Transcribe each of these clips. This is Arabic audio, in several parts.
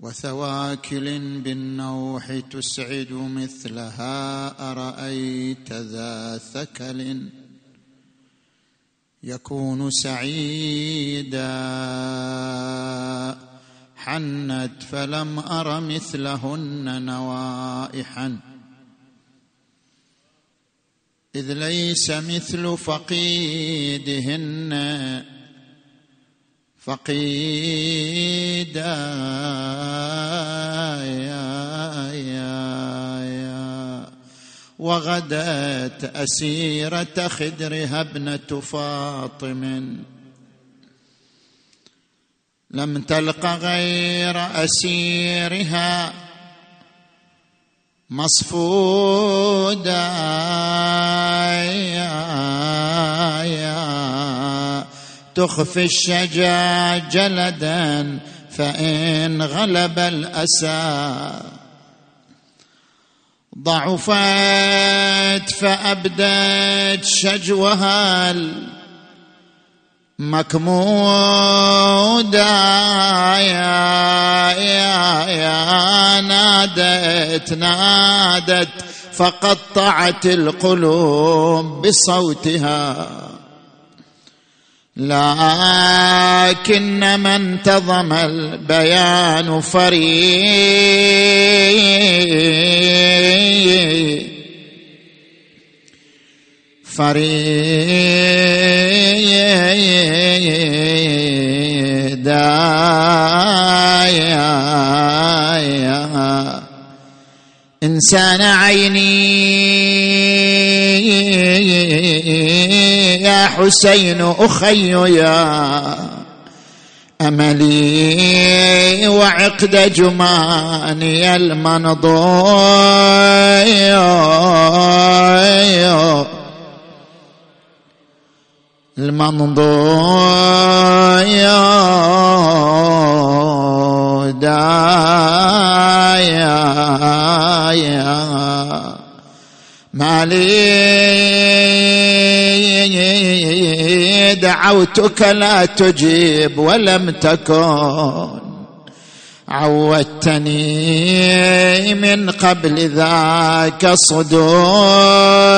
وثواكل بالنوح تسعد مثلها أرأيت ذا ثكل؟ يكون سعيدا. حنت فلم أر مثلهن نوائحا. إذ ليس مثل فقيدهن فقيدا. يا يا يا وغدت أسيرة خدرها ابنة فاطم. لم تلق غير أسيرها مصفودا يا تخفي الشجاع جلدا فإن غلب الأسى. ضعفت فأبدت شجوها المكمودا يا يا يا نادت نادت فقطعت القلوب بصوتها. لكن من انتظم البيان فريد فريدا إنسان عيني. حسين أخي يا أملي وعقد جماني المنضوي. المنضوي. دايا ما لي دعوتك لا تجيب ولم تكن. عودتني من قبل ذاك صدوي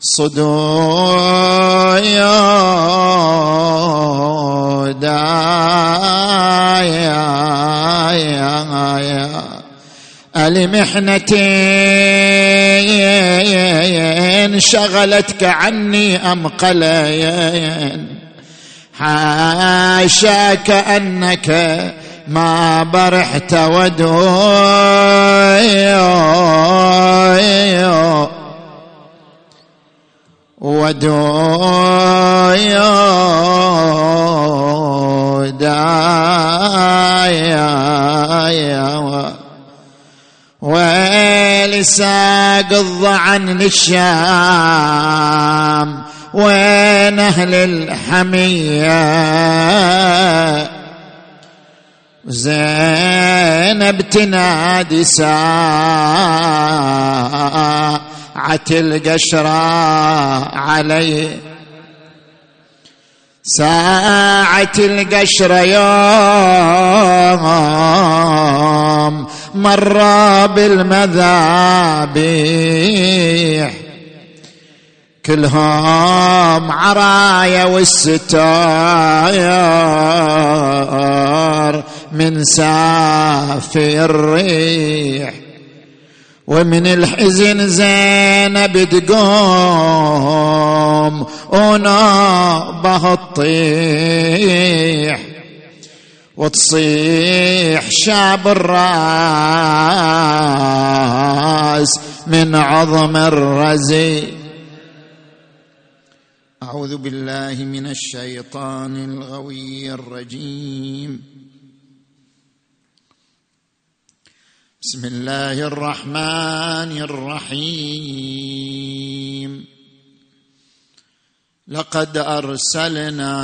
صدوي دايا ألمحنة شغلتك عني أم قلين حاشاك أنك ما برحت ودوي ودوي دايا ولساق الضعن للشام وين أهل الحمية زينب تنادي القشرة علي. ساعة القشرة يوم مر بالمذابيح. كلهم عرايا والستار من سافي الريح. ومن الحزن زينب تقوم ونابه الطيح وتصيح شاب الرأس من عظم الرزي. أعوذ بالله من الشيطان الغوي الرجيم. بسم الله الرحمن الرحيم. لقد أرسلنا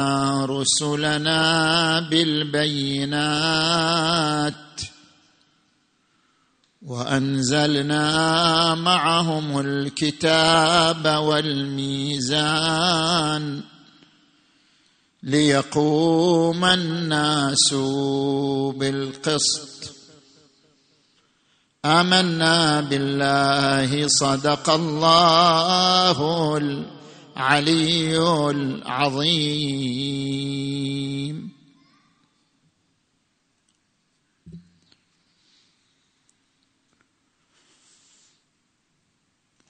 رسلنا بالبينات وأنزلنا معهم الكتاب والميزان ليقوم الناس بالقسط. آمنا بالله صدق الله العلي العظيم.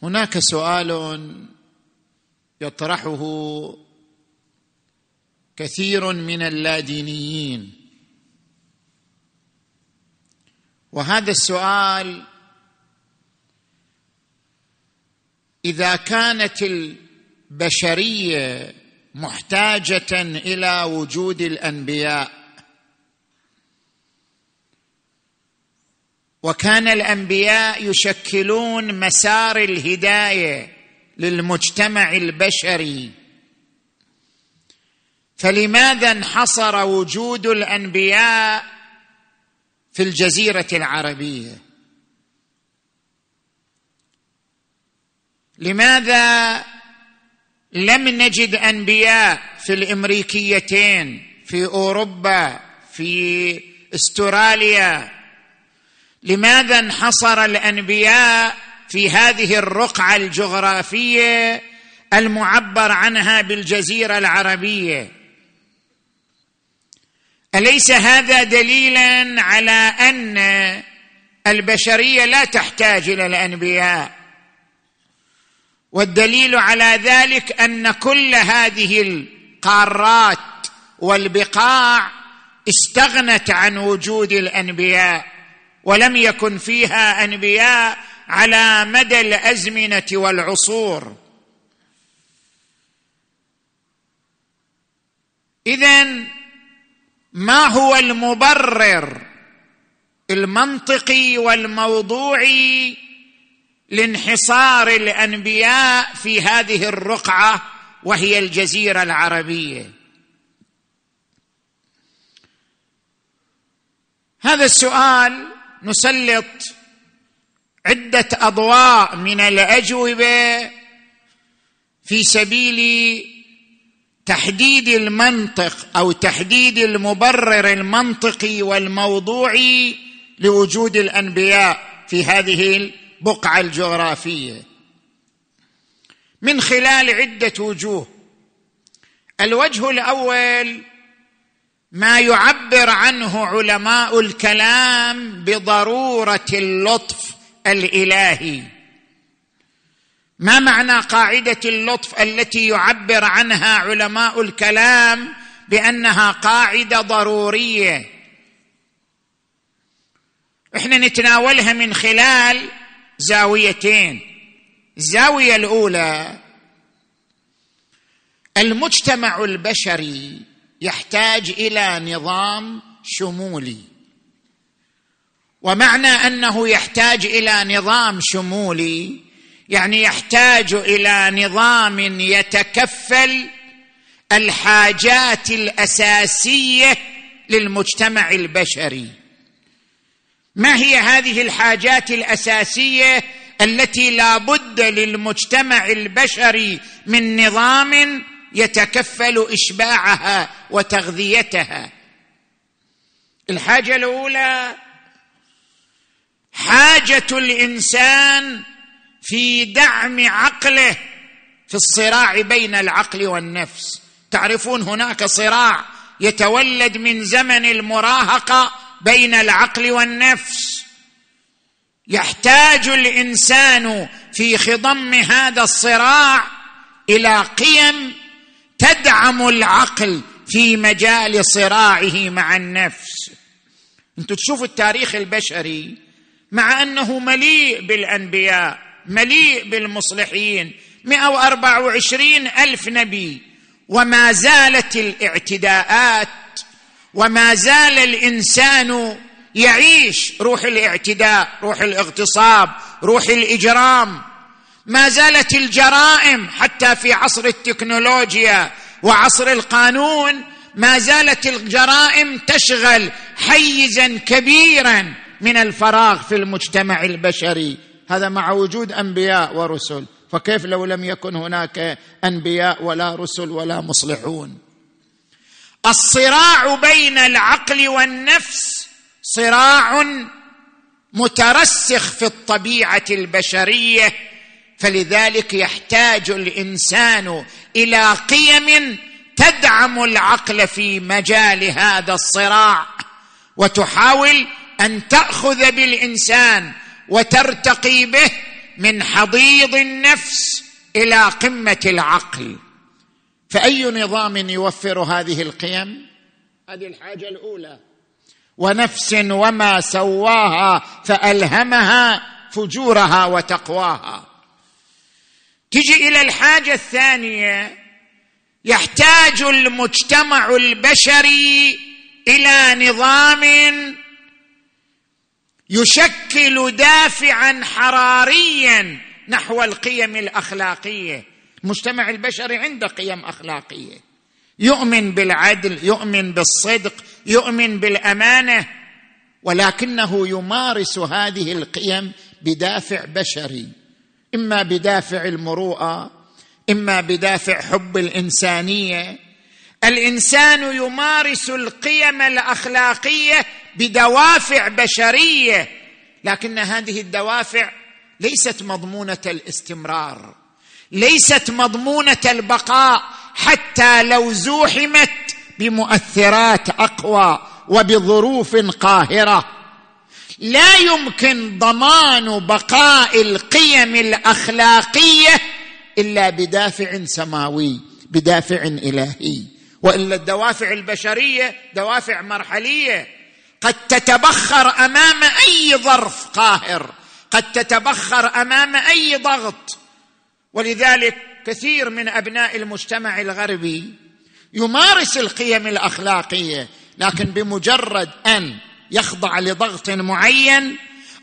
هناك سؤال يطرحه كثير من اللادينيين. وهذا السؤال إذا كانت البشرية محتاجة إلى وجود الأنبياء وكان الأنبياء يشكلون مسار الهداية للمجتمع البشري فلماذا انحصر وجود الأنبياء في الجزيرة العربية. لماذا لم نجد أنبياء في الأمريكيتين في أوروبا في أستراليا؟ لماذا انحصر الأنبياء في هذه الرقعة الجغرافية المعبر عنها بالجزيرة العربية؟ أليس هذا دليلا على أن البشرية لا تحتاج إلى الأنبياء؟ والدليل على ذلك أن كل هذه القارات والبقاع استغنت عن وجود الأنبياء ولم يكن فيها أنبياء على مدى الأزمنة والعصور. إذن ما هو المبرر المنطقي والموضوعي لانحصار الأنبياء في هذه الرقعة وهي الجزيرة العربية؟ هذا السؤال نسلط عدة أضواء من الأجوبة في سبيل تحديد المنطق أو تحديد المبرر المنطقي والموضوعي لوجود الأنبياء في هذه البقعة الجغرافية. من خلال عدة وجوه. الوجه الأول ما يعبر عنه علماء الكلام بضرورة اللطف الإلهي. ما معنى قاعدة اللطف التي يعبر عنها علماء الكلام بأنها قاعدة ضرورية؟ إحنا نتناولها من خلال زاويتين. الزاوية الأولى المجتمع البشري يحتاج إلى نظام شمولي. ومعنى أنه يحتاج إلى نظام شمولي يعني يحتاج إلى نظام يتكفل الحاجات الأساسية للمجتمع البشري. ما هي هذه الحاجات الأساسية التي لا بد للمجتمع البشري من نظام يتكفل إشباعها وتغذيتها؟ الحاجة الأولى حاجة الإنسان في دعم عقله في الصراع بين العقل والنفس. تعرفون هناك صراع يتولد من زمن المراهقة بين العقل والنفس. يحتاج الإنسان في خضم هذا الصراع إلى قيم تدعم العقل في مجال صراعه مع النفس. أنتم تشوفوا التاريخ البشري مع أنه مليء بالأنبياء. مليء بالمصلحين. 124 ألف نبي. وما زالت الاعتداءات. وما زال الإنسان يعيش. روح الاعتداء روح الاغتصاب روح الإجرام. ما زالت الجرائم حتى في عصر التكنولوجيا وعصر القانون ما زالت الجرائم تشغل حيزا كبيرا من الفراغ في المجتمع البشري. هذا مع وجود أنبياء ورسل. فكيف لو لم يكن هناك أنبياء ولا رسل ولا مصلحون؟ الصراع بين العقل والنفس صراع مترسخ في الطبيعة البشرية فلذلك يحتاج الإنسان إلى قيم تدعم العقل في مجال هذا الصراع وتحاول أن تأخذ بالإنسان وترتقي به من حضيض النفس إلى قمة العقل. فأي نظام يوفر هذه القيم؟ هذه الحاجة الأولى. ونفس وما سواها فألهمها فجورها وتقواها. تجي إلى الحاجة الثانية يحتاج المجتمع البشري إلى نظام يشكل دافعا حراريا نحو القيم الأخلاقية. المجتمع البشري عنده قيم أخلاقية. يؤمن بالعدل يؤمن بالصدق يؤمن بالأمانة ولكنه يمارس هذه القيم بدافع بشري. إما بدافع المروءة إما بدافع حب الإنسانية الإنسان يمارس القيم الأخلاقية بدوافع بشرية لكن هذه الدوافع ليست مضمونة الاستمرار ليست مضمونة البقاء حتى لو زوحمت بمؤثرات أقوى وبظروف قاهرة. لا يمكن ضمان بقاء القيم الأخلاقية إلا بدافع سماوي بدافع إلهي. وإلا الدوافع البشرية دوافع مرحلية. قد تتبخر أمام أي ظرف قاهر. قد تتبخر أمام أي ضغط. ولذلك كثير من أبناء المجتمع الغربي يمارس القيم الأخلاقية لكن بمجرد أن يخضع لضغط معين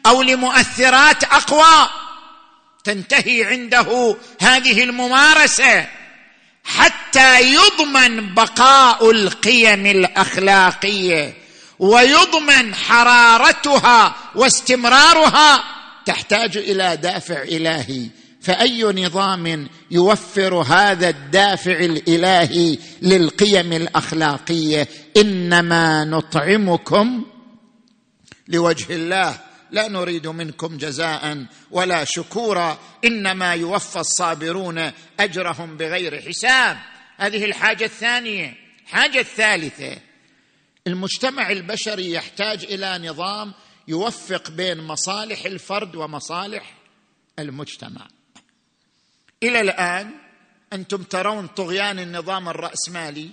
أو لمؤثرات أقوى تنتهي عنده هذه الممارسة. حتى يضمن بقاء القيم الأخلاقية ويضمن حرارتها واستمرارها. تحتاج إلى دافع إلهي. فأي نظام يوفر هذا الدافع الإلهي للقيم الأخلاقية؟ إنما نطعمكم لوجه الله. لا نريد منكم جزاء ولا شكورا إنما يوفى الصابرون أجرهم بغير حساب. هذه الحاجة الثانية الحاجة الثالثة. المجتمع البشري يحتاج إلى نظام يوفق بين مصالح الفرد ومصالح المجتمع. إلى الآن أنتم ترون طغيان النظام الرأسمالي.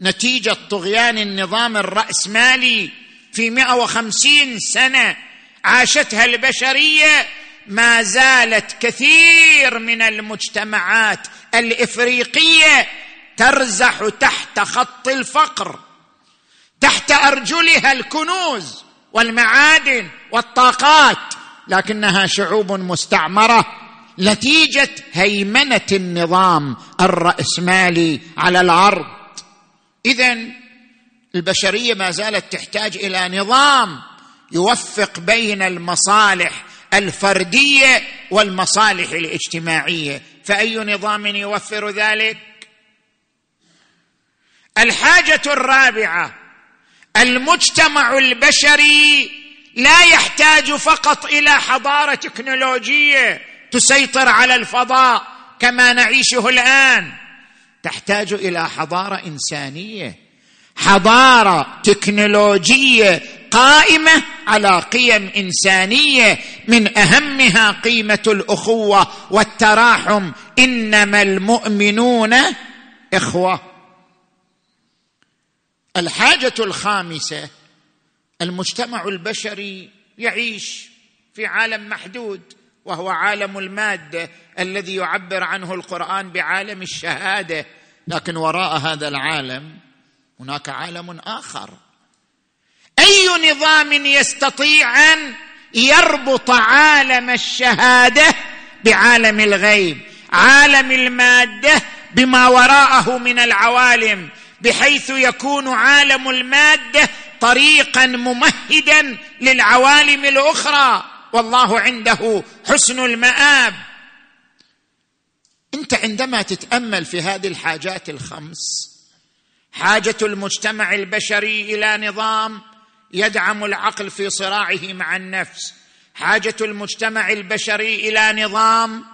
نتيجة طغيان النظام الرأسمالي في 150 سنة عاشتها البشرية ما زالت كثير من المجتمعات الإفريقية ترزح تحت خط الفقر تحت أرجلها الكنوز والمعادن والطاقات لكنها شعوب مستعمرة نتيجة هيمنة النظام الرأسمالي على الأرض. اذا البشرية ما زالت تحتاج إلى نظام يوفق بين المصالح الفردية والمصالح الاجتماعية. فأي نظام يوفر ذلك؟ الحاجة الرابعة المجتمع البشري لا يحتاج فقط إلى حضارة تكنولوجية تسيطر على الفضاء كما نعيشه الآن. تحتاج إلى حضارة إنسانية حضارة تكنولوجية قائمة على قيم إنسانية من أهمها قيمة الأخوة والتراحم. إنما المؤمنون إخوة. الحاجة الخامسة المجتمع البشري يعيش في عالم محدود وهو عالم المادة الذي يعبر عنه القرآن بعالم الشهادة. لكن وراء هذا العالم هناك عالم آخر. أي نظام يستطيع أن يربط عالم الشهادة بعالم الغيب عالم المادة بما وراءه من العوالم بحيث يكون عالم المادة طريقا ممهدا للعوالم الأخرى. والله عنده حسن المآب. أنت عندما تتأمل في هذه الحاجات الخمس حاجة المجتمع البشري إلى نظام يدعم العقل في صراعه مع النفس. حاجة المجتمع البشري إلى نظام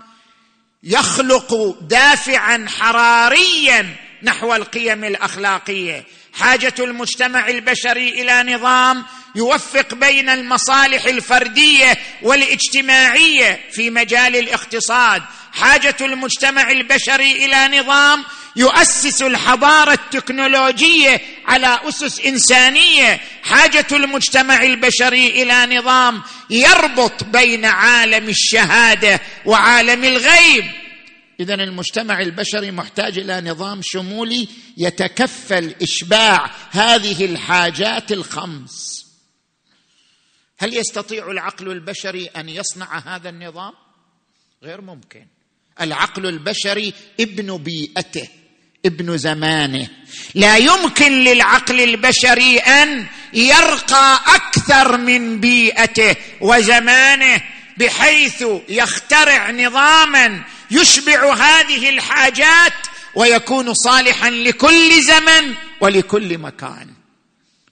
يخلق دافعا حراريا نحو القيم الأخلاقية. حاجة المجتمع البشري إلى نظام يوفق بين المصالح الفردية والاجتماعية في مجال الاقتصاد. حاجة المجتمع البشري إلى نظام يؤسس الحضارة التكنولوجية على أسس إنسانية. حاجة المجتمع البشري إلى نظام يربط بين عالم الشهادة وعالم الغيب. إذا المجتمع البشري محتاج إلى نظام شمولي يتكفل إشباع هذه الحاجات الخمس. هل يستطيع العقل البشري أن يصنع هذا النظام؟ غير ممكن. العقل البشري ابن بيئته ابن زمانه. لا يمكن للعقل البشري أن يرقى أكثر من بيئته وزمانه بحيث يخترع نظاما يشبع هذه الحاجات ويكون صالحا لكل زمن ولكل مكان.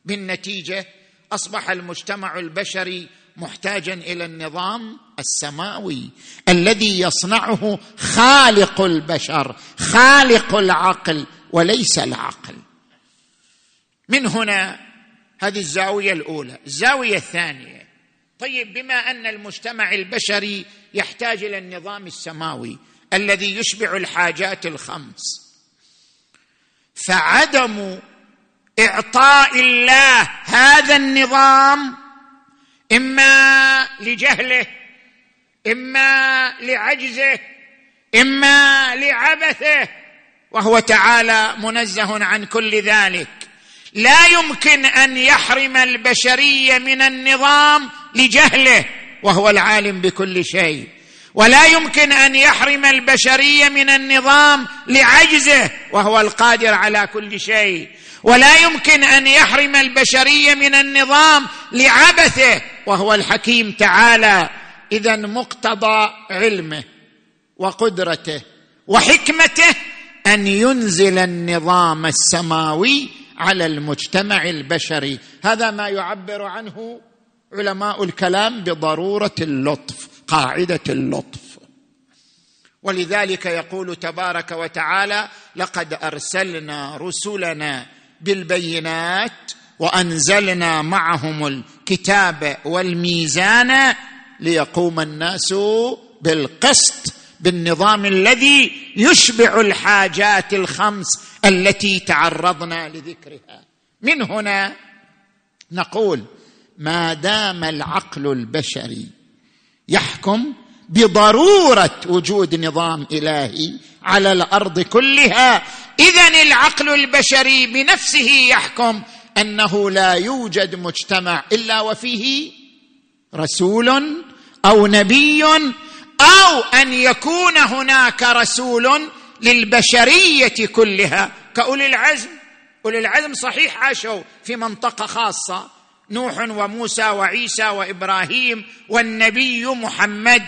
بالنتيجة أصبح المجتمع البشري محتاجا إلى النظام السماوي الذي يصنعه خالق البشر خالق العقل وليس العقل. من هنا هذه الزاوية الأولى. الزاوية الثانية طيب بما أن المجتمع البشري يحتاج إلى النظام السماوي الذي يشبع الحاجات الخمس فعدم إعطاء الله هذا النظام إما لجهله إما لعجزه إما لعبثه وهو تعالى منزه عن كل ذلك. لا يمكن أن يحرم البشرية من النظام لجهله وهو العالم بكل شيء. ولا يمكن أن يحرم البشرية من النظام لعجزه وهو القادر على كل شيء. ولا يمكن أن يحرم البشرية من النظام لعبثه وهو الحكيم تعالى. اذا مقتضى علمه وقدرته وحكمته أن ينزل النظام السماوي على المجتمع البشري. هذا ما يعبر عنه علماء الكلام بضرورة اللطف قاعدة اللطف. ولذلك يقول تبارك وتعالى لقد أرسلنا رسلنا بالبينات وأنزلنا معهم الكتاب والميزان ليقوم الناس بالقسط بالنظام الذي يشبع الحاجات الخمس التي تعرضنا لذكرها. من هنا نقول ما دام العقل البشري يحكم بضرورة وجود نظام إلهي على الأرض كلها اذا العقل البشري بنفسه يحكم أنه لا يوجد مجتمع إلا وفيه رسول أو نبي أو أن يكون هناك رسول للبشرية كلها. كأولي العزم أولي العزم صحيح عاشوا في منطقة خاصة. نوح وموسى وعيسى وإبراهيم والنبي محمد.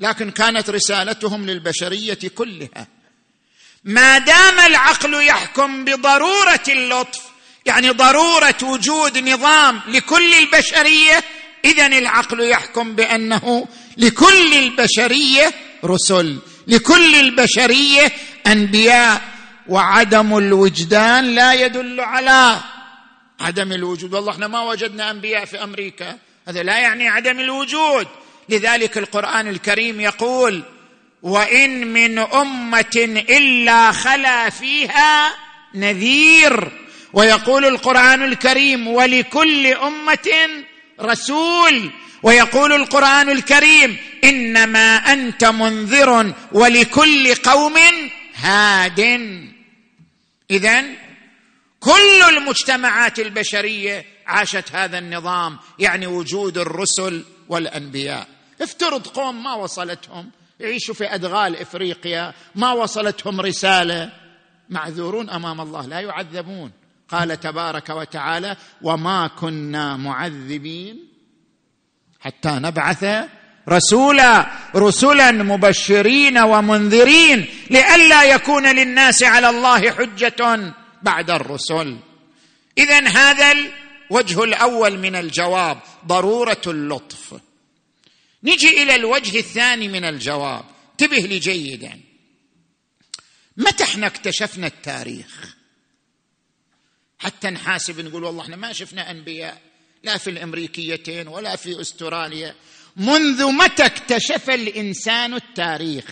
لكن كانت رسالتهم للبشرية كلها. ما دام العقل يحكم بضرورة اللطف يعني ضرورة وجود نظام لكل البشرية اذا العقل يحكم بأنه لكل البشرية رسل لكل البشرية أنبياء. وعدم الوجدان لا يدل على عدم الوجود. والله إحنا ما وجدنا أنبياء في أمريكا. هذا لا يعني عدم الوجود. لذلك القرآن الكريم يقول وإن من أمة إلا خلا فيها نذير. ويقول القرآن الكريم ولكل أمة رسول. ويقول القرآن الكريم إنما أنت منذر ولكل قوم هاد. اذا كل المجتمعات البشرية عاشت هذا النظام يعني وجود الرسل والأنبياء. افترض قوم ما وصلتهم يعيشوا في أدغال إفريقيا ما وصلتهم رسالة. معذورون أمام الله لا يعذبون. قال تبارك وتعالى وما كنا معذبين حتى نبعث رسولا رسلا مبشرين ومنذرين لئلا يكون للناس على الله حجة بعد الرسل. اذا هذا الوجه الأول من الجواب ضرورة اللطف. نجي إلى الوجه الثاني من الجواب. انتبه لي جيدا. متى إحنا اكتشفنا التاريخ؟ حتى نحاسب نقول والله إحنا ما شفنا أنبياء لا في الأمريكيتين ولا في أستراليا. منذ متى اكتشف الإنسان التاريخ؟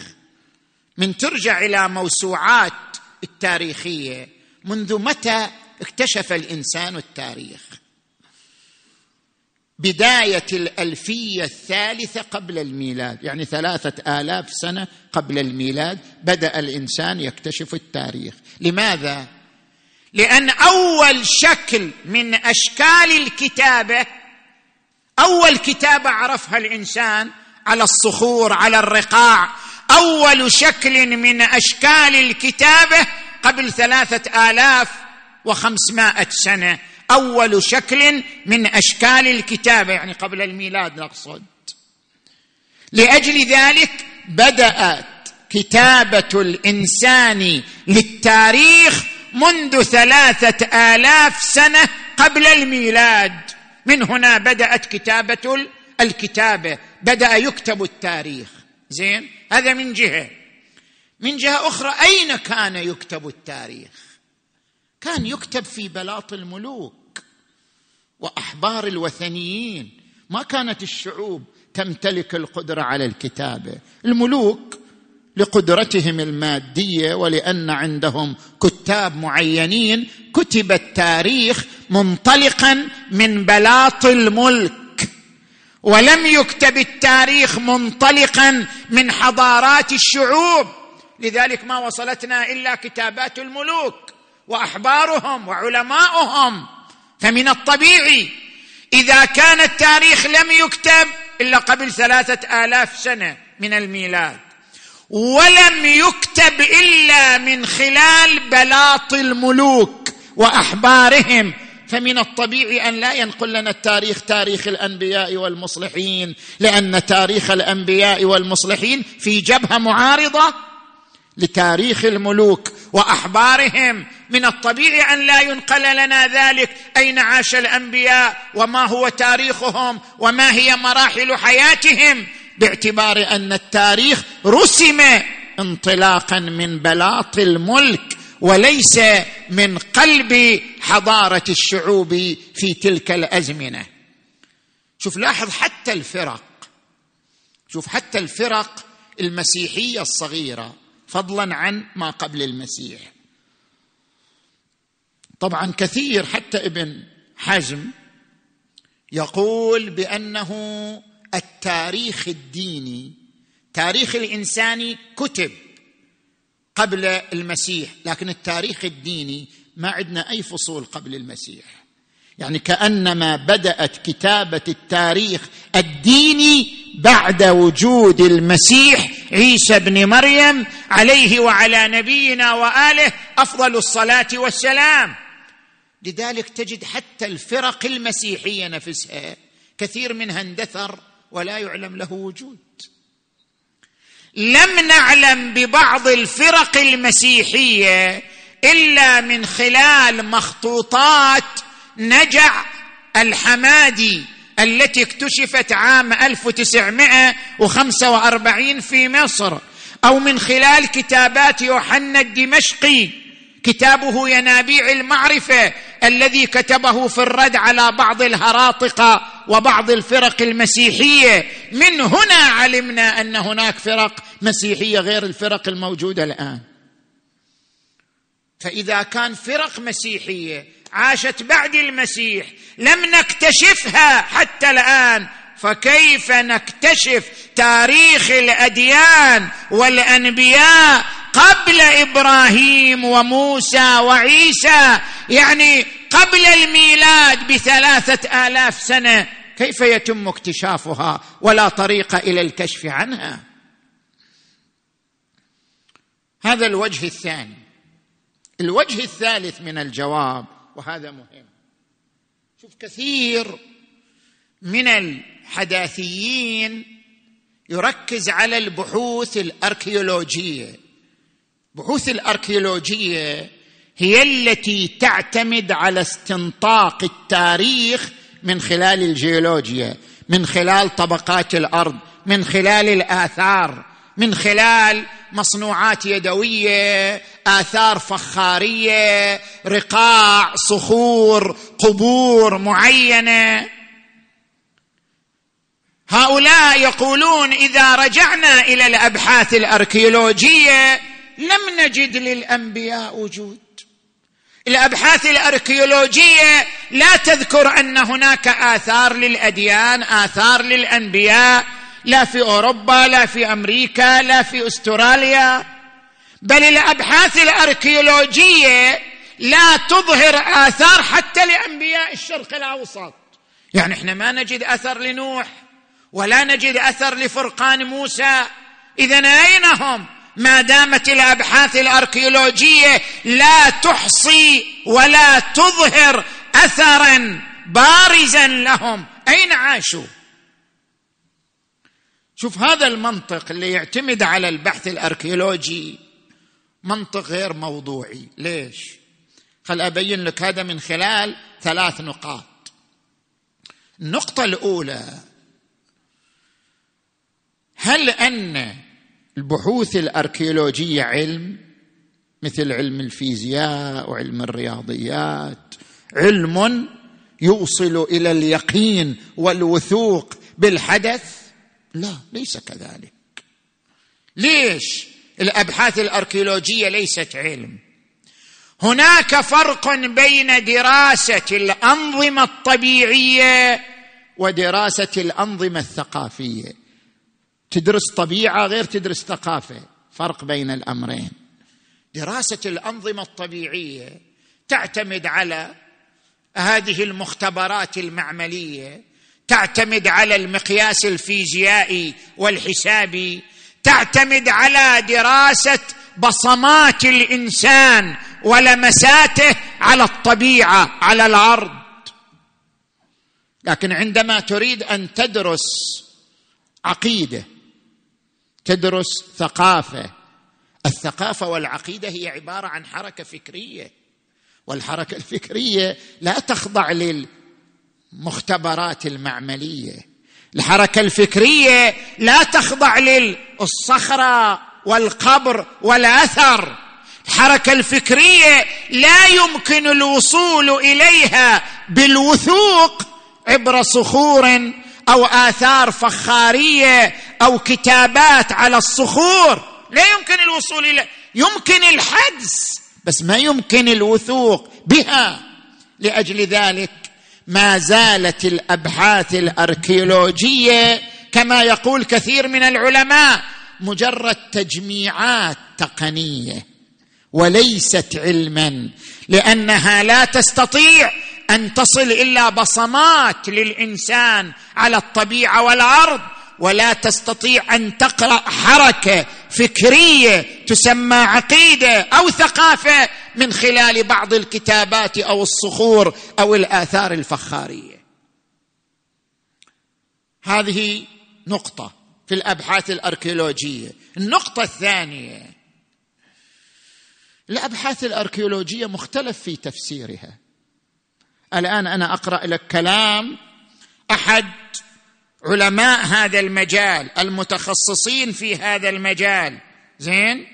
من ترجع إلى موسوعات التاريخية. منذ متى اكتشف الإنسان التاريخ؟ بداية الألفية الثالثة قبل الميلاد. يعني ثلاثة آلاف سنة قبل الميلاد بدأ الإنسان يكتشف التاريخ. لماذا؟ لأن أول شكل من أشكال الكتابة أول كتابه عرفها الإنسان على الصخور على الرقاع. أول شكل من أشكال الكتابة قبل ثلاثة آلاف وخمسمائة سنة. أول شكل من أشكال الكتابة يعني قبل الميلاد نقصد. لأجل ذلك بدأت كتابة الإنسان للتاريخ منذ ثلاثة آلاف سنة قبل الميلاد. من هنا بدأت كتابة الكتابة. بدأ يكتب التاريخ. زين؟ هذا من جهة. من جهة أخرى أين كان يكتب التاريخ؟ كان يكتب في بلاط الملوك وأحبار الوثنيين. ما كانت الشعوب تمتلك القدرة على الكتابة. الملوك لقدرتهم المادية ولأن عندهم كتاب معينين كتب التاريخ منطلقا من بلاط الملك ولم يكتب التاريخ منطلقا من حضارات الشعوب. لذلك ما وصلتنا إلا كتابات الملوك وأحبارهم وعلماؤهم. فمن الطبيعي إذا كان التاريخ لم يكتب إلا قبل ثلاثة آلاف سنة من الميلاد. ولم يكتب إلا من خلال بلاط الملوك وأحبارهم. فمن الطبيعي أن لا ينقل لنا التاريخ تاريخ الأنبياء والمصلحين لأن تاريخ الأنبياء والمصلحين في جبهة معارضة لتاريخ الملوك وأحبارهم. من الطبيعي أن لا ينقل لنا ذلك. أين عاش الأنبياء؟ وما هو تاريخهم؟ وما هي مراحل حياتهم؟ باعتبار أن التاريخ رسم انطلاقا من بلاط الملك وليس من قلب حضارة الشعوب في تلك الأزمنة. شوف لاحظ حتى الفرق. شوف حتى الفرق المسيحية الصغيرة فضلا عن ما قبل المسيح. طبعا كثير حتى ابن حزم يقول بأنه التاريخ الديني تاريخ الانساني كتب قبل المسيح لكن التاريخ الديني ما عندنا أي فصول قبل المسيح. يعني كأنما بدأت كتابة التاريخ الديني بعد وجود المسيح عيسى بن مريم عليه وعلى نبينا وآله أفضل الصلاة والسلام. لذلك تجد حتى الفرق المسيحية نفسها كثير منها اندثر ولا يعلم له وجود. لم نعلم ببعض الفرق المسيحية إلا من خلال مخطوطات نجع الحمادي التي اكتشفت عام 1945 في مصر أو من خلال كتابات يوحنا الدمشقي كتابه ينابيع المعرفة الذي كتبه في الرد على بعض الهراطقه وبعض الفرق المسيحية. من هنا علمنا أن هناك فرق مسيحية غير الفرق الموجودة الآن. فإذا كان فرق مسيحية عاشت بعد المسيح لم نكتشفها حتى الآن فكيف نكتشف تاريخ الأديان والأنبياء قبل إبراهيم وموسى وعيسى؟ يعني قبل الميلاد بثلاثة آلاف سنة كيف يتم اكتشافها ولا طريق إلى الكشف عنها؟ هذا الوجه الثاني. الوجه الثالث من الجواب وهذا مهم. شوف كثير من الحداثيين يركز على البحوث الأركيولوجية. البحوث الأركيولوجية هي التي تعتمد على استنطاق التاريخ من خلال الجيولوجيا من خلال طبقات الأرض من خلال الآثار من خلال مصنوعات يدوية آثار فخارية رقاع صخور قبور معينة. هؤلاء يقولون إذا رجعنا إلى الأبحاث الأركيولوجية لم نجد للأنبياء وجود. الأبحاث الأركيولوجية لا تذكر أن هناك آثار للأديان آثار للأنبياء لا في أوروبا لا في أمريكا لا في أستراليا. بل الأبحاث الأركيولوجية لا تظهر آثار حتى لأنبياء الشرق الأوسط. يعني إحنا ما نجد أثر لنوح ولا نجد أثر لفرقان موسى. اذا أين هم؟ ما دامت الأبحاث الأركيولوجية لا تحصي ولا تظهر اثرا بارزا لهم. أين عاشوا؟ شوف هذا المنطق اللي يعتمد على البحث الأركيولوجي منطق غير موضوعي. ليش؟ خل أبين لك هذا من خلال ثلاث نقاط. النقطة الأولى هل أن البحوث الأركيولوجية علم مثل علم الفيزياء وعلم الرياضيات. علم يوصل إلى اليقين والوثوق بالحدث؟ لا ليس كذلك. ليش الأبحاث الأركيولوجية ليست علم؟ هناك فرق بين دراسة الأنظمة الطبيعية ودراسة الأنظمة الثقافية. تدرس طبيعة غير تدرس ثقافة. فرق بين الأمرين. دراسة الأنظمة الطبيعية تعتمد على هذه المختبرات المعملية تعتمد على المقياس الفيزيائي والحسابي تعتمد على دراسة بصمات الإنسان ولمساته على الطبيعة على الأرض. لكن عندما تريد أن تدرس عقيدة تدرس ثقافة. الثقافة والعقيدة هي عبارة عن حركة فكرية. والحركة الفكرية لا تخضع للمختبرات المعملية. الحركة الفكرية لا تخضع للصخرة والقبر والأثر. الحركة الفكرية لا يمكن الوصول إليها بالوثوق عبر صخور أو آثار فخارية أو كتابات على الصخور. لا يمكن الوصول إلى يمكن الحدس بس ما يمكن الوثوق بها. لأجل ذلك ما زالت الأبحاث الأركيولوجية كما يقول كثير من العلماء مجرد تجميعات تقنية وليست علما لأنها لا تستطيع أن تصل إلا بصمات للإنسان على الطبيعة والأرض ولا تستطيع أن تقرأ حركة فكرية تسمى عقيدة أو ثقافة من خلال بعض الكتابات أو الصخور أو الآثار الفخارية. هذه نقطة في الأبحاث الأركيولوجية. النقطة الثانية الأبحاث الأركيولوجية مختلف في تفسيرها. الآن أنا أقرأ لك كلام أحد علماء هذا المجال المتخصصين في هذا المجال. زين؟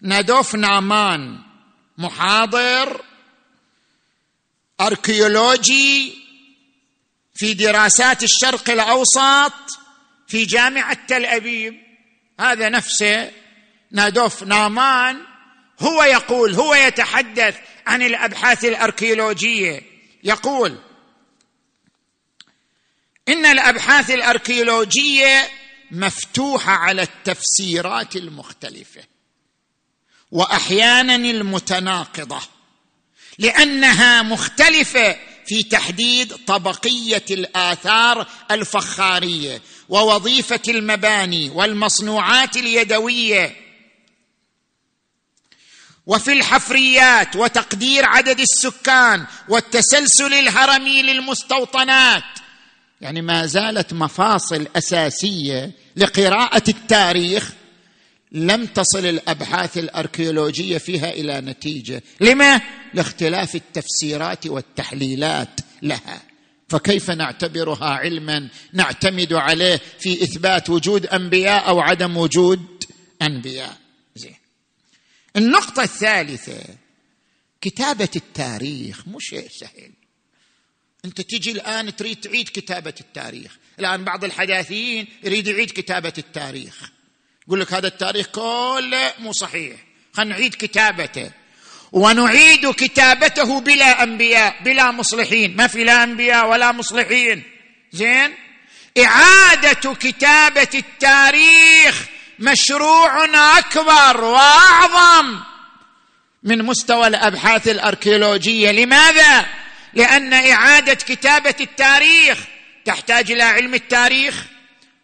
نادوف نامان محاضر أركيولوجي في دراسات الشرق الأوسط في جامعة تل أبيب. هذا نفسه نادوف نامان هو يقول هو يتحدث عن الأبحاث الأركيولوجية. يقول إن الأبحاث الأركيولوجية مفتوحة على التفسيرات المختلفة واحيانا المتناقضة لأنها مختلفة في تحديد طبقية الآثار الفخارية ووظيفة المباني والمصنوعات اليدوية وفي الحفريات وتقدير عدد السكان والتسلسل الهرمي للمستوطنات. يعني ما زالت مفاصل أساسية لقراءة التاريخ لم تصل الأبحاث الأركيولوجية فيها إلى نتيجة. لما؟ لاختلاف التفسيرات والتحليلات لها. فكيف نعتبرها علما نعتمد عليه في إثبات وجود أنبياء أو عدم وجود أنبياء؟ النقطة الثالثة كتابة التاريخ مو شيء سهل. أنت تجي الآن تريد تعيد كتابة التاريخ. الآن بعض الحداثيين يريد يعيد كتابة التاريخ. يقول لك هذا التاريخ كله مو صحيح. خلينا نعيد كتابته. ونعيد كتابته بلا أنبياء بلا مصلحين. ما في لا أنبياء ولا مصلحين. زين؟ إعادة كتابة التاريخ مشروع أكبر وأعظم من مستوى الأبحاث الأركيولوجية. لماذا؟ لأن إعادة كتابة التاريخ تحتاج إلى علم التاريخ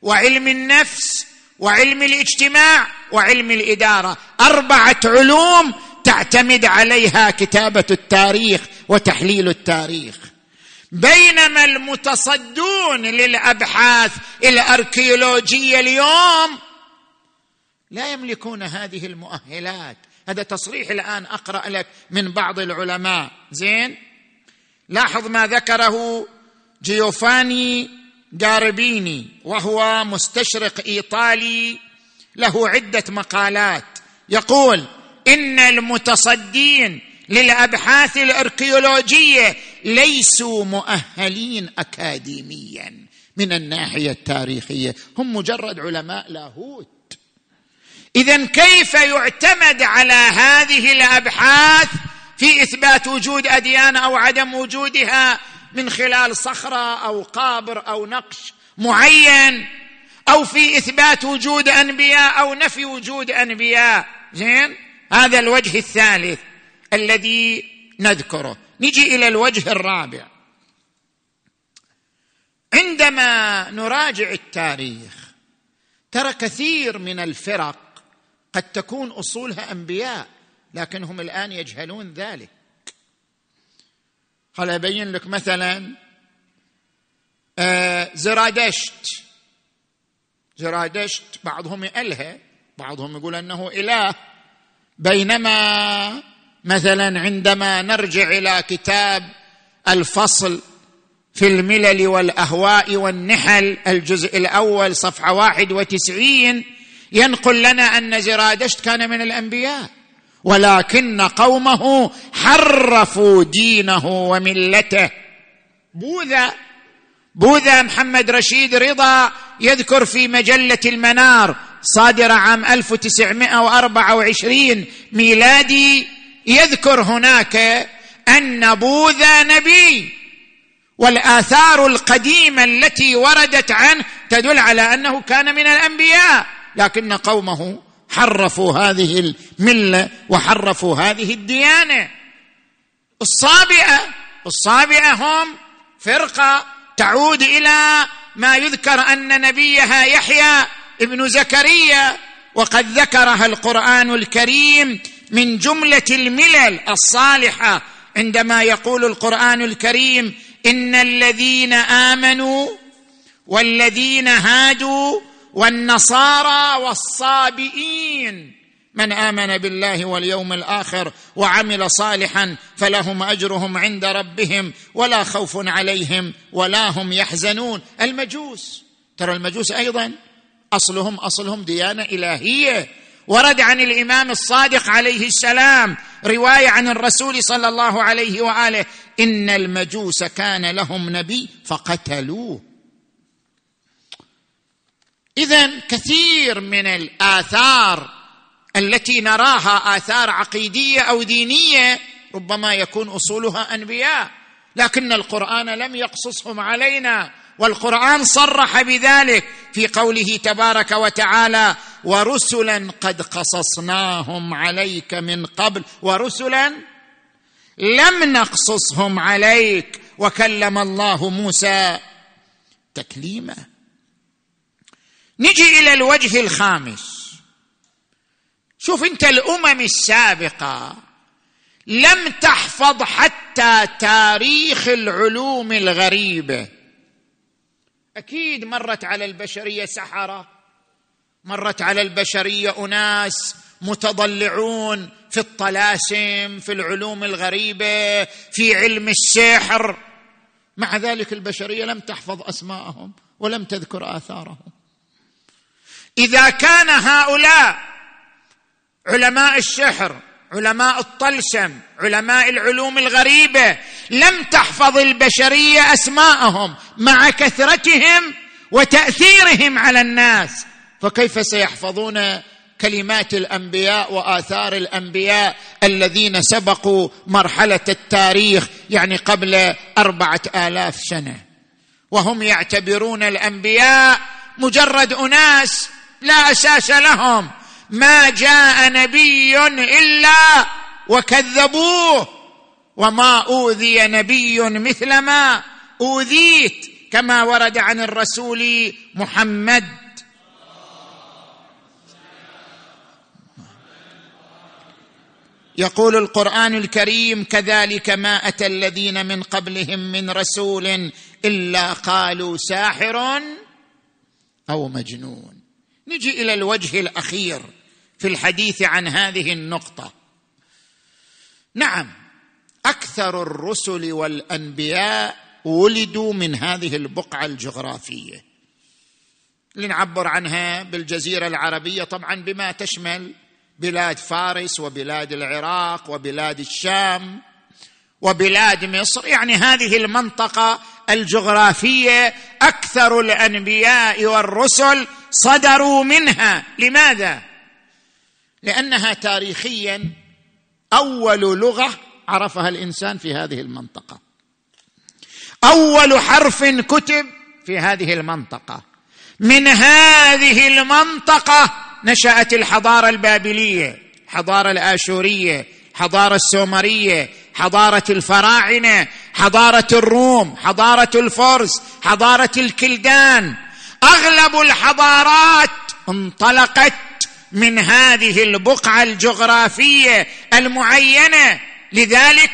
وعلم النفس وعلم الاجتماع وعلم الإدارة. أربعة علوم تعتمد عليها كتابة التاريخ وتحليل التاريخ. بينما المتصدون للأبحاث الأركيولوجية اليوم لا يملكون هذه المؤهلات. هذا تصريح الآن أقرأ لك من بعض العلماء. زين؟ لاحظ ما ذكره جيوفاني جاربيني وهو مستشرق إيطالي له عدة مقالات. يقول إن المتصدين للأبحاث الأركيولوجية ليسوا مؤهلين اكاديميا من الناحية التاريخية. هم مجرد علماء لاهوت. اذا كيف يعتمد على هذه الأبحاث في إثبات وجود أديان أو عدم وجودها من خلال صخرة أو قابر أو نقش معين أو في إثبات وجود أنبياء أو نفي وجود أنبياء؟ زين؟ هذا الوجه الثالث الذي نذكره. نجي إلى الوجه الرابع. عندما نراجع التاريخ ترى كثير من الفرق قد تكون أصولها أنبياء لكنهم الآن يجهلون ذلك. خل أبين لك مثلا آه زرادشت. زرادشت بعضهم يألهى بعضهم يقول أنه إله. بينما مثلا عندما نرجع إلى كتاب الفصل في الملل والأهواء والنحل الجزء الأول صفحة واحد وتسعين ينقل لنا أن زرادشت كان من الأنبياء. ولكن قومه حرفوا دينه وملته. بوذا بوذا محمد رشيد رضا يذكر في مجلة المنار صادره عام 1924 ميلادي يذكر هناك أن بوذا نبي. والآثار القديمة التي وردت عنه تدل على أنه كان من الأنبياء. لكن قومه حرفوا هذه الملة وحرفوا هذه الديانة. الصابئة الصابئة هم فرقة تعود إلى ما يذكر أن نبيها يحيى ابن زكريا وقد ذكرها القرآن الكريم من جملة الملل الصالحة. عندما يقول القرآن الكريم إن الذين آمنوا والذين هادوا والنصارى والصابئين. من آمن بالله واليوم الآخر وعمل صالحا فلهم أجرهم عند ربهم ولا خوف عليهم ولا هم يحزنون. المجوس ترى المجوس أيضا أصلهم أصلهم ديانة إلهية. ورد عن الإمام الصادق عليه السلام رواية عن الرسول صلى الله عليه وآله إن المجوس كان لهم نبي فقتلوه. اذا كثير من الآثار التي نراها آثار عقيدية أو دينية ربما يكون أصولها أنبياء لكن القرآن لم يقصصهم علينا والقرآن صرح بذلك في قوله تبارك وتعالى ورسلا قد قصصناهم عليك من قبل ورسلا لم نقصصهم عليك وكلم الله موسى تكليما نجي إلى الوجه الخامس. شوف أنت الأمم السابقة لم تحفظ حتى تاريخ العلوم الغريبة. أكيد مرت على البشرية سحرة مرت على البشرية أناس متضلعون في الطلاسم في العلوم الغريبة في علم السحر. مع ذلك البشرية لم تحفظ أسماءهم ولم تذكر آثارهم. إذا كان هؤلاء علماء السحر علماء الطلسم علماء العلوم الغريبة لم تحفظ البشرية أسماءهم مع كثرتهم وتأثيرهم على الناس فكيف سيحفظون كلمات الأنبياء وآثار الأنبياء الذين سبقوا مرحلة التاريخ يعني قبل أربعة آلاف سنة؟ وهم يعتبرون الأنبياء مجرد أناس لا أساس لهم. ما جاء نبي إلا وكذبوه. وما أوذي نبي مثل ما أوذيت كما ورد عن الرسول محمد. يقول القرآن الكريم كذلك ما أتى الذين من قبلهم من رسول إلا قالوا ساحر أو مجنون. نجي إلى الوجه الأخير في الحديث عن هذه النقطة. نعم أكثر الرسل والأنبياء ولدوا من هذه البقعة الجغرافية. لنعبر عنها بالجزيرة العربية طبعا بما تشمل بلاد فارس وبلاد العراق وبلاد الشام. وبلاد مصر يعني هذه المنطقة الجغرافية أكثر الأنبياء والرسل صدروا منها. لماذا؟ لأنها تاريخيا أول لغة عرفها الإنسان في هذه المنطقة. أول حرف كتب في هذه المنطقة. من هذه المنطقة نشأت الحضارة البابلية الحضاره الآشورية الحضاره السومرية حضارة الفراعنة حضارة الروم حضارة الفرس حضارة الكلدان. أغلب الحضارات انطلقت من هذه البقعة الجغرافية المعينة. لذلك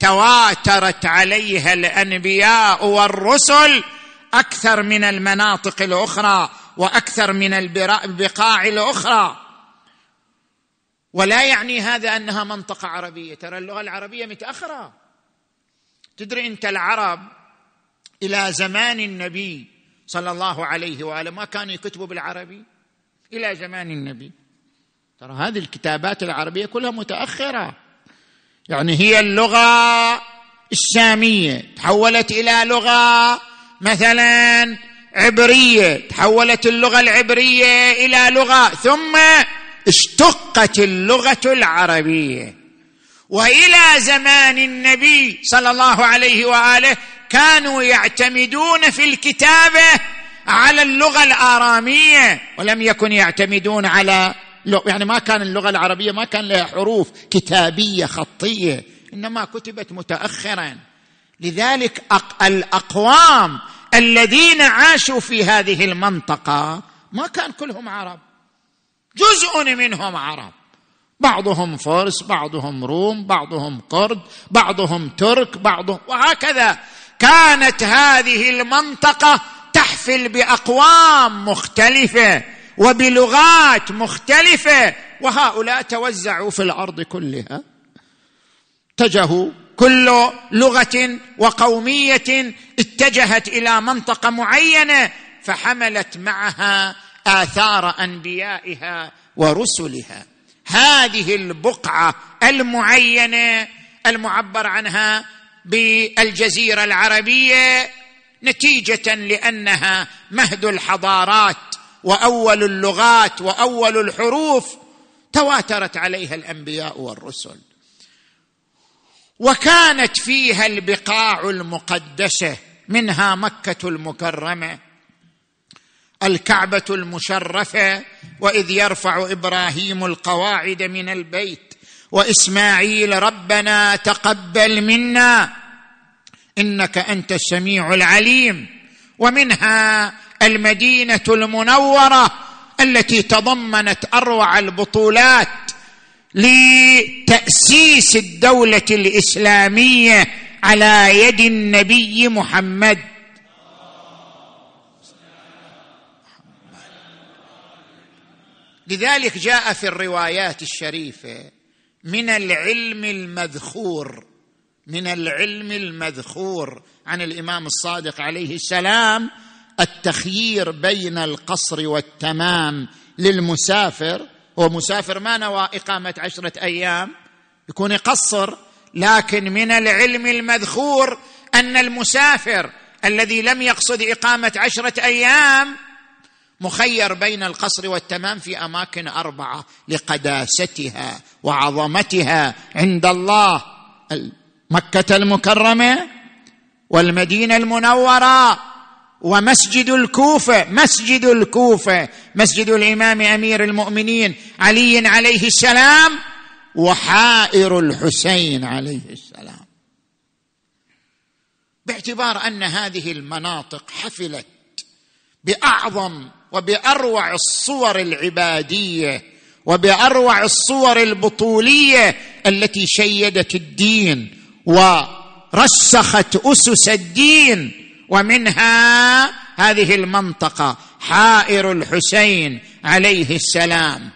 تواترت عليها الأنبياء والرسل أكثر من المناطق الأخرى وأكثر من البقاع الأخرى. ولا يعني هذا أنها منطقة عربية. ترى اللغة العربية متأخرة. تدري أنت العرب إلى زمان النبي صلى الله عليه وآله ما كانوا يكتبوا بالعربي؟ إلى زمان النبي. ترى هذه الكتابات العربية كلها متأخرة. يعني هي اللغة السامية. تحولت إلى لغة مثلا عبرية. تحولت اللغة العبرية إلى لغة. ثم اشتقت اللغة العربية. وإلى زمان النبي صلى الله عليه وآله كانوا يعتمدون في الكتابة على اللغة الآرامية ولم يكن يعتمدون على يعني ما كان اللغة العربية ما كان لها حروف كتابية خطية إنما كتبت متاخرا. لذلك الأقوام الذين عاشوا في هذه المنطقة ما كان كلهم عرب. جزء منهم عرب. بعضهم فرس بعضهم روم بعضهم قرد بعضهم ترك بعضهم وهكذا كانت هذه المنطقة تحفل بأقوام مختلفة وبلغات مختلفة. وهؤلاء توزعوا في الأرض كلها. اتجهوا كل لغة وقومية اتجهت إلى منطقة معينة فحملت معها آثار أنبيائها ورسلها. هذه البقعة المعينة المعبر عنها بالجزيرة العربية نتيجة لأنها مهد الحضارات وأول اللغات وأول الحروف تواترت عليها الأنبياء والرسل. وكانت فيها البقاع المقدسة منها مكة المكرمة. الكعبة المشرفة وإذ يرفع إبراهيم القواعد من البيت وإسماعيل ربنا تقبل منا إنك أنت السميع العليم. ومنها المدينة المنورة التي تضمنت أروع البطولات لتأسيس الدولة الإسلامية على يد النبي محمد. لذلك جاء في الروايات الشريفة من العلم المذخور من العلم المذخور عن الإمام الصادق عليه السلام التخيير بين القصر والتمام للمسافر هو مسافر ما نوى إقامة عشرة أيام يكون يقصر لكن من العلم المذخور أن المسافر الذي لم يقصد إقامة عشرة أيام مخير بين القصر والتمام في أماكن أربعة لقداستها وعظمتها عند الله. مكة المكرمة والمدينة المنورة ومسجد الكوفة مسجد الكوفة مسجد الإمام أمير المؤمنين علي عليه السلام وحائر الحسين عليه السلام. باعتبار أن هذه المناطق حفلت بأعظم وبأروع الصور العبادية وبأروع الصور البطولية التي شيدت الدين ورسخت أسس الدين. ومنها هذه المنطقة حائر الحسين عليه السلام.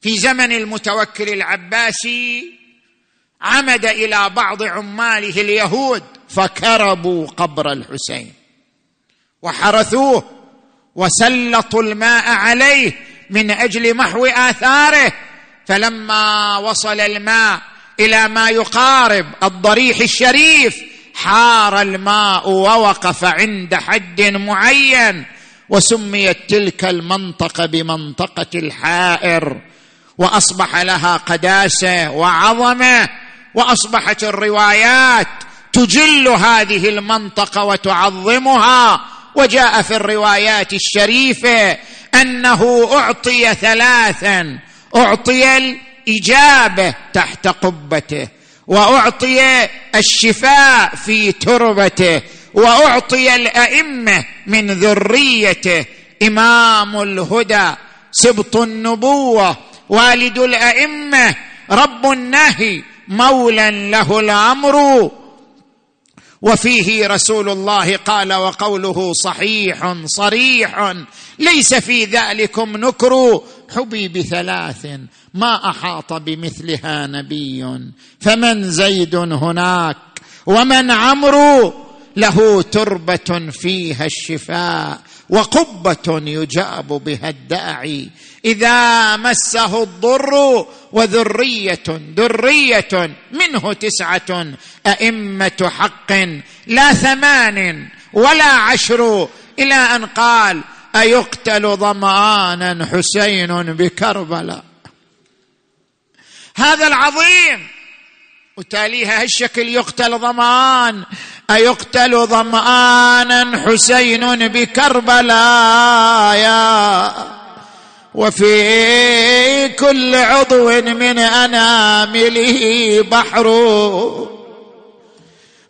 في زمن المتوكل العباسي عمد إلى بعض عماله اليهود فكربوا قبر الحسين وحرثوه. وسلطوا الماء عليه من أجل محو آثاره. فلما وصل الماء إلى ما يقارب الضريح الشريف حار الماء ووقف عند حد معين وسميت تلك المنطقة بمنطقة الحائر. وأصبح لها قداسة وعظمة وأصبحت الروايات تجل هذه المنطقة وتعظمها. وجاء في الروايات الشريفة أنه أعطي ثلاثا أعطي الإجابة تحت قبته وأعطي الشفاء في تربته وأعطي الأئمة من ذريته إمام الهدى سبط النبوة والد الأئمة رب النهي مولى له الأمر. وفيه رسول الله قال وقوله صحيح صريح. ليس في ذلكم نكر. حبي بثلاث. ما أحاط بمثلها نبي. فمن زيد هناك؟ ومن عمرو؟ له تربة فيها الشفاء وقبة يجاب بها الداعي. إذا مسه الضر وذرية ذرية منه تسعة أئمة حق لا ثمان ولا عشر إلى أن قال أيقتل ظمانا حسين بكربلاء؟ هذا العظيم! وتاليها هالشكل يقتل ظمان أيقتل ظمآنا حسين بكربلاء؟ يا وفي كل عضو من أنامله بحر.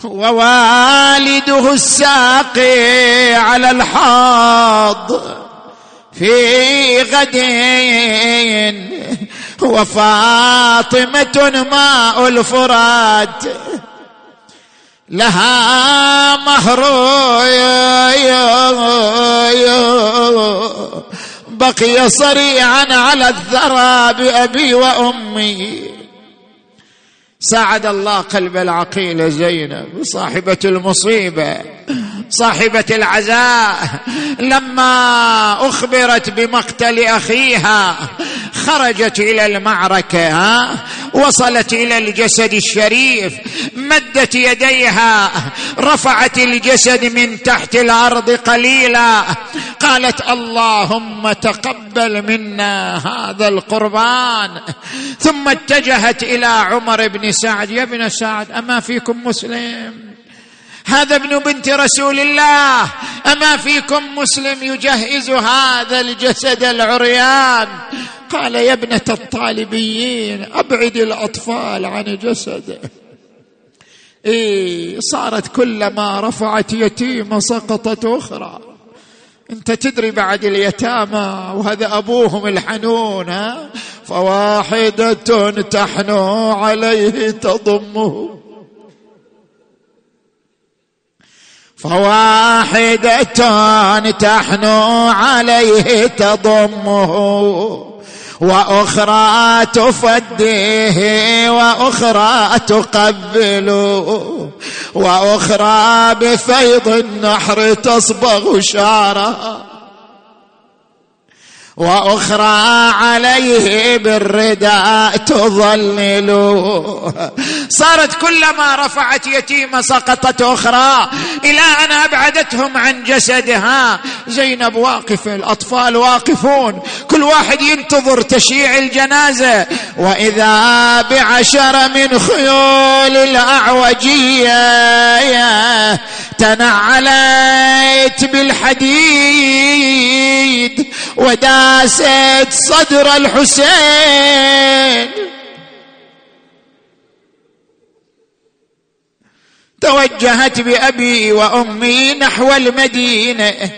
ووالده الساقي على الحاض في غد. وفاطمة ماء الفرات لها مهر. بقي صريعا على الثرى بأبي وأمي. ساعد الله قلب العقيل زينب صاحبة المصيبة. صاحبة العزاء لما أخبرت بمقتل أخيها خرجت إلى المعركة ها؟ وصلت إلى الجسد الشريف مدت يديها رفعت الجسد من تحت الأرض قليلا قالت اللهم تقبل منا هذا القربان. ثم اتجهت إلى عمر بن سعد يا ابن سعد أما فيكم مسلم؟ هذا ابن بنت رسول الله. أما فيكم مسلم يجهز هذا الجسد العريان؟ قال يا ابنة الطالبيين أبعد الأطفال عن جسده. إيه صارت كلما رفعت يتيمه سقطت أخرى. أنت تدري بعد اليتامى وهذا أبوهم الحنون ها؟ فواحدة تحنو عليه تضمه. فواحدة تحنو عليه تضمه وأخرى تفديه وأخرى تقبله وأخرى بفيض النحر تصبغ شعرها وأخرى عليه بالرداء تظلل صارت كلما رفعت يتيمه سقطت أخرى. إلى أن أبعدتهم عن جسدها. زينب واقفه الأطفال واقفون. كل واحد ينتظر تشييع الجنازة. وإذا بعشر من خيول الأعوجية تنعلت بالحديد. وداست صدر الحسين. توجهت بأبي وأمي نحو المدينة.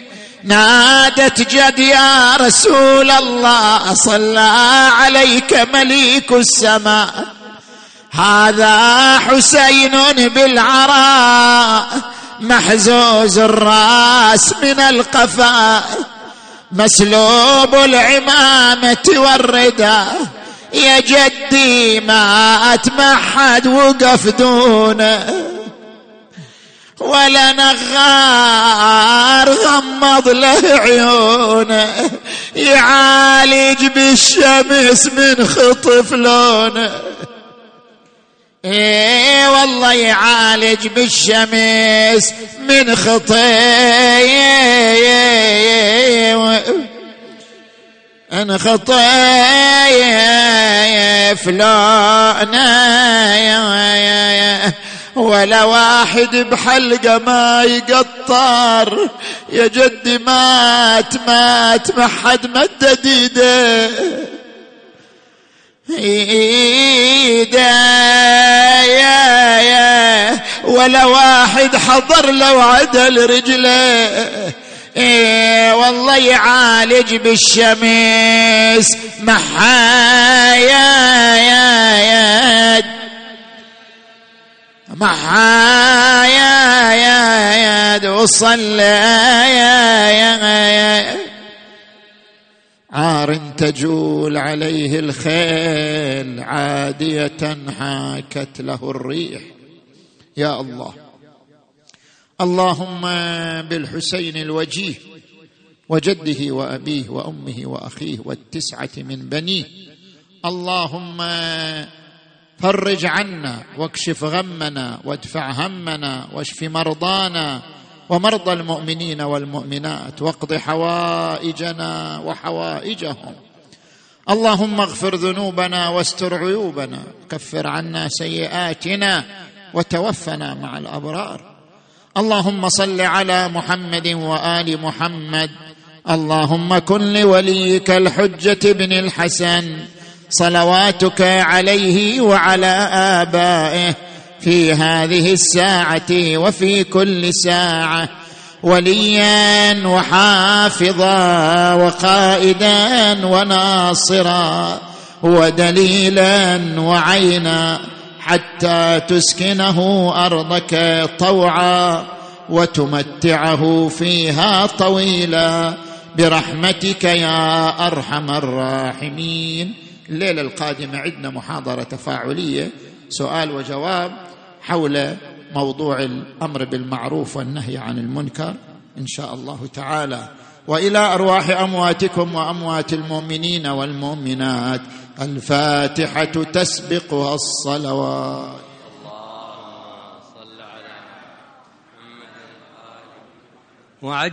نادت جد يا رسول الله صلى عليك مليك السماء هذا حسين بالعراء محزوز الراس من القفا مسلوب العمامة والرداء يا جدي ما أتمحد وقف دونه ولا نغار غمض له عيونه يعالج بالشمس من خطف لونه إيه والله يعالج بالشمس من خطيه ان خطيه فلانه ولا واحد بحلقة ما يقطر. يا جدي مات مات ما حد مدد ايده يا يا ولا واحد حضر لو عدل رجله إيه والله يعالج بالشمس محايا يا يا محايا يا يد وصلى يا يا. عار تجول عليه الخيل عادية حاكت له الريح. يا الله. اللهم بالحسين الوجيه وجده وأبيه وأمه وأخيه والتسعة من بنيه. اللهم فرج عنا واكشف غمنا وادفع همنا واشف مرضانا ومرضى المؤمنين والمؤمنات واقض حوائجنا وحوائجهم. اللهم اغفر ذنوبنا واستر عيوبنا كفر عنا سيئاتنا وتوفنا مع الأبرار. اللهم صل على محمد وآل محمد. اللهم كن لوليك الحجة بن الحسن. صلواتك عليه وعلى آبائه. في هذه الساعة وفي كل ساعة وليا وحافظا وقائدا وناصرا ودليلا وعينا حتى تسكنه أرضك طوعا وتمتعه فيها طويلا. برحمتك يا أرحم الراحمين. الليلة القادمة عندنا محاضرة تفاعلية سؤال وجواب. حول موضوع الأمر بالمعروف والنهي عن المنكر إن شاء الله تعالى. وإلى أرواح أمواتكم وأموات المؤمنين والمؤمنات الفاتحة تسبقها الصلوات. وعجل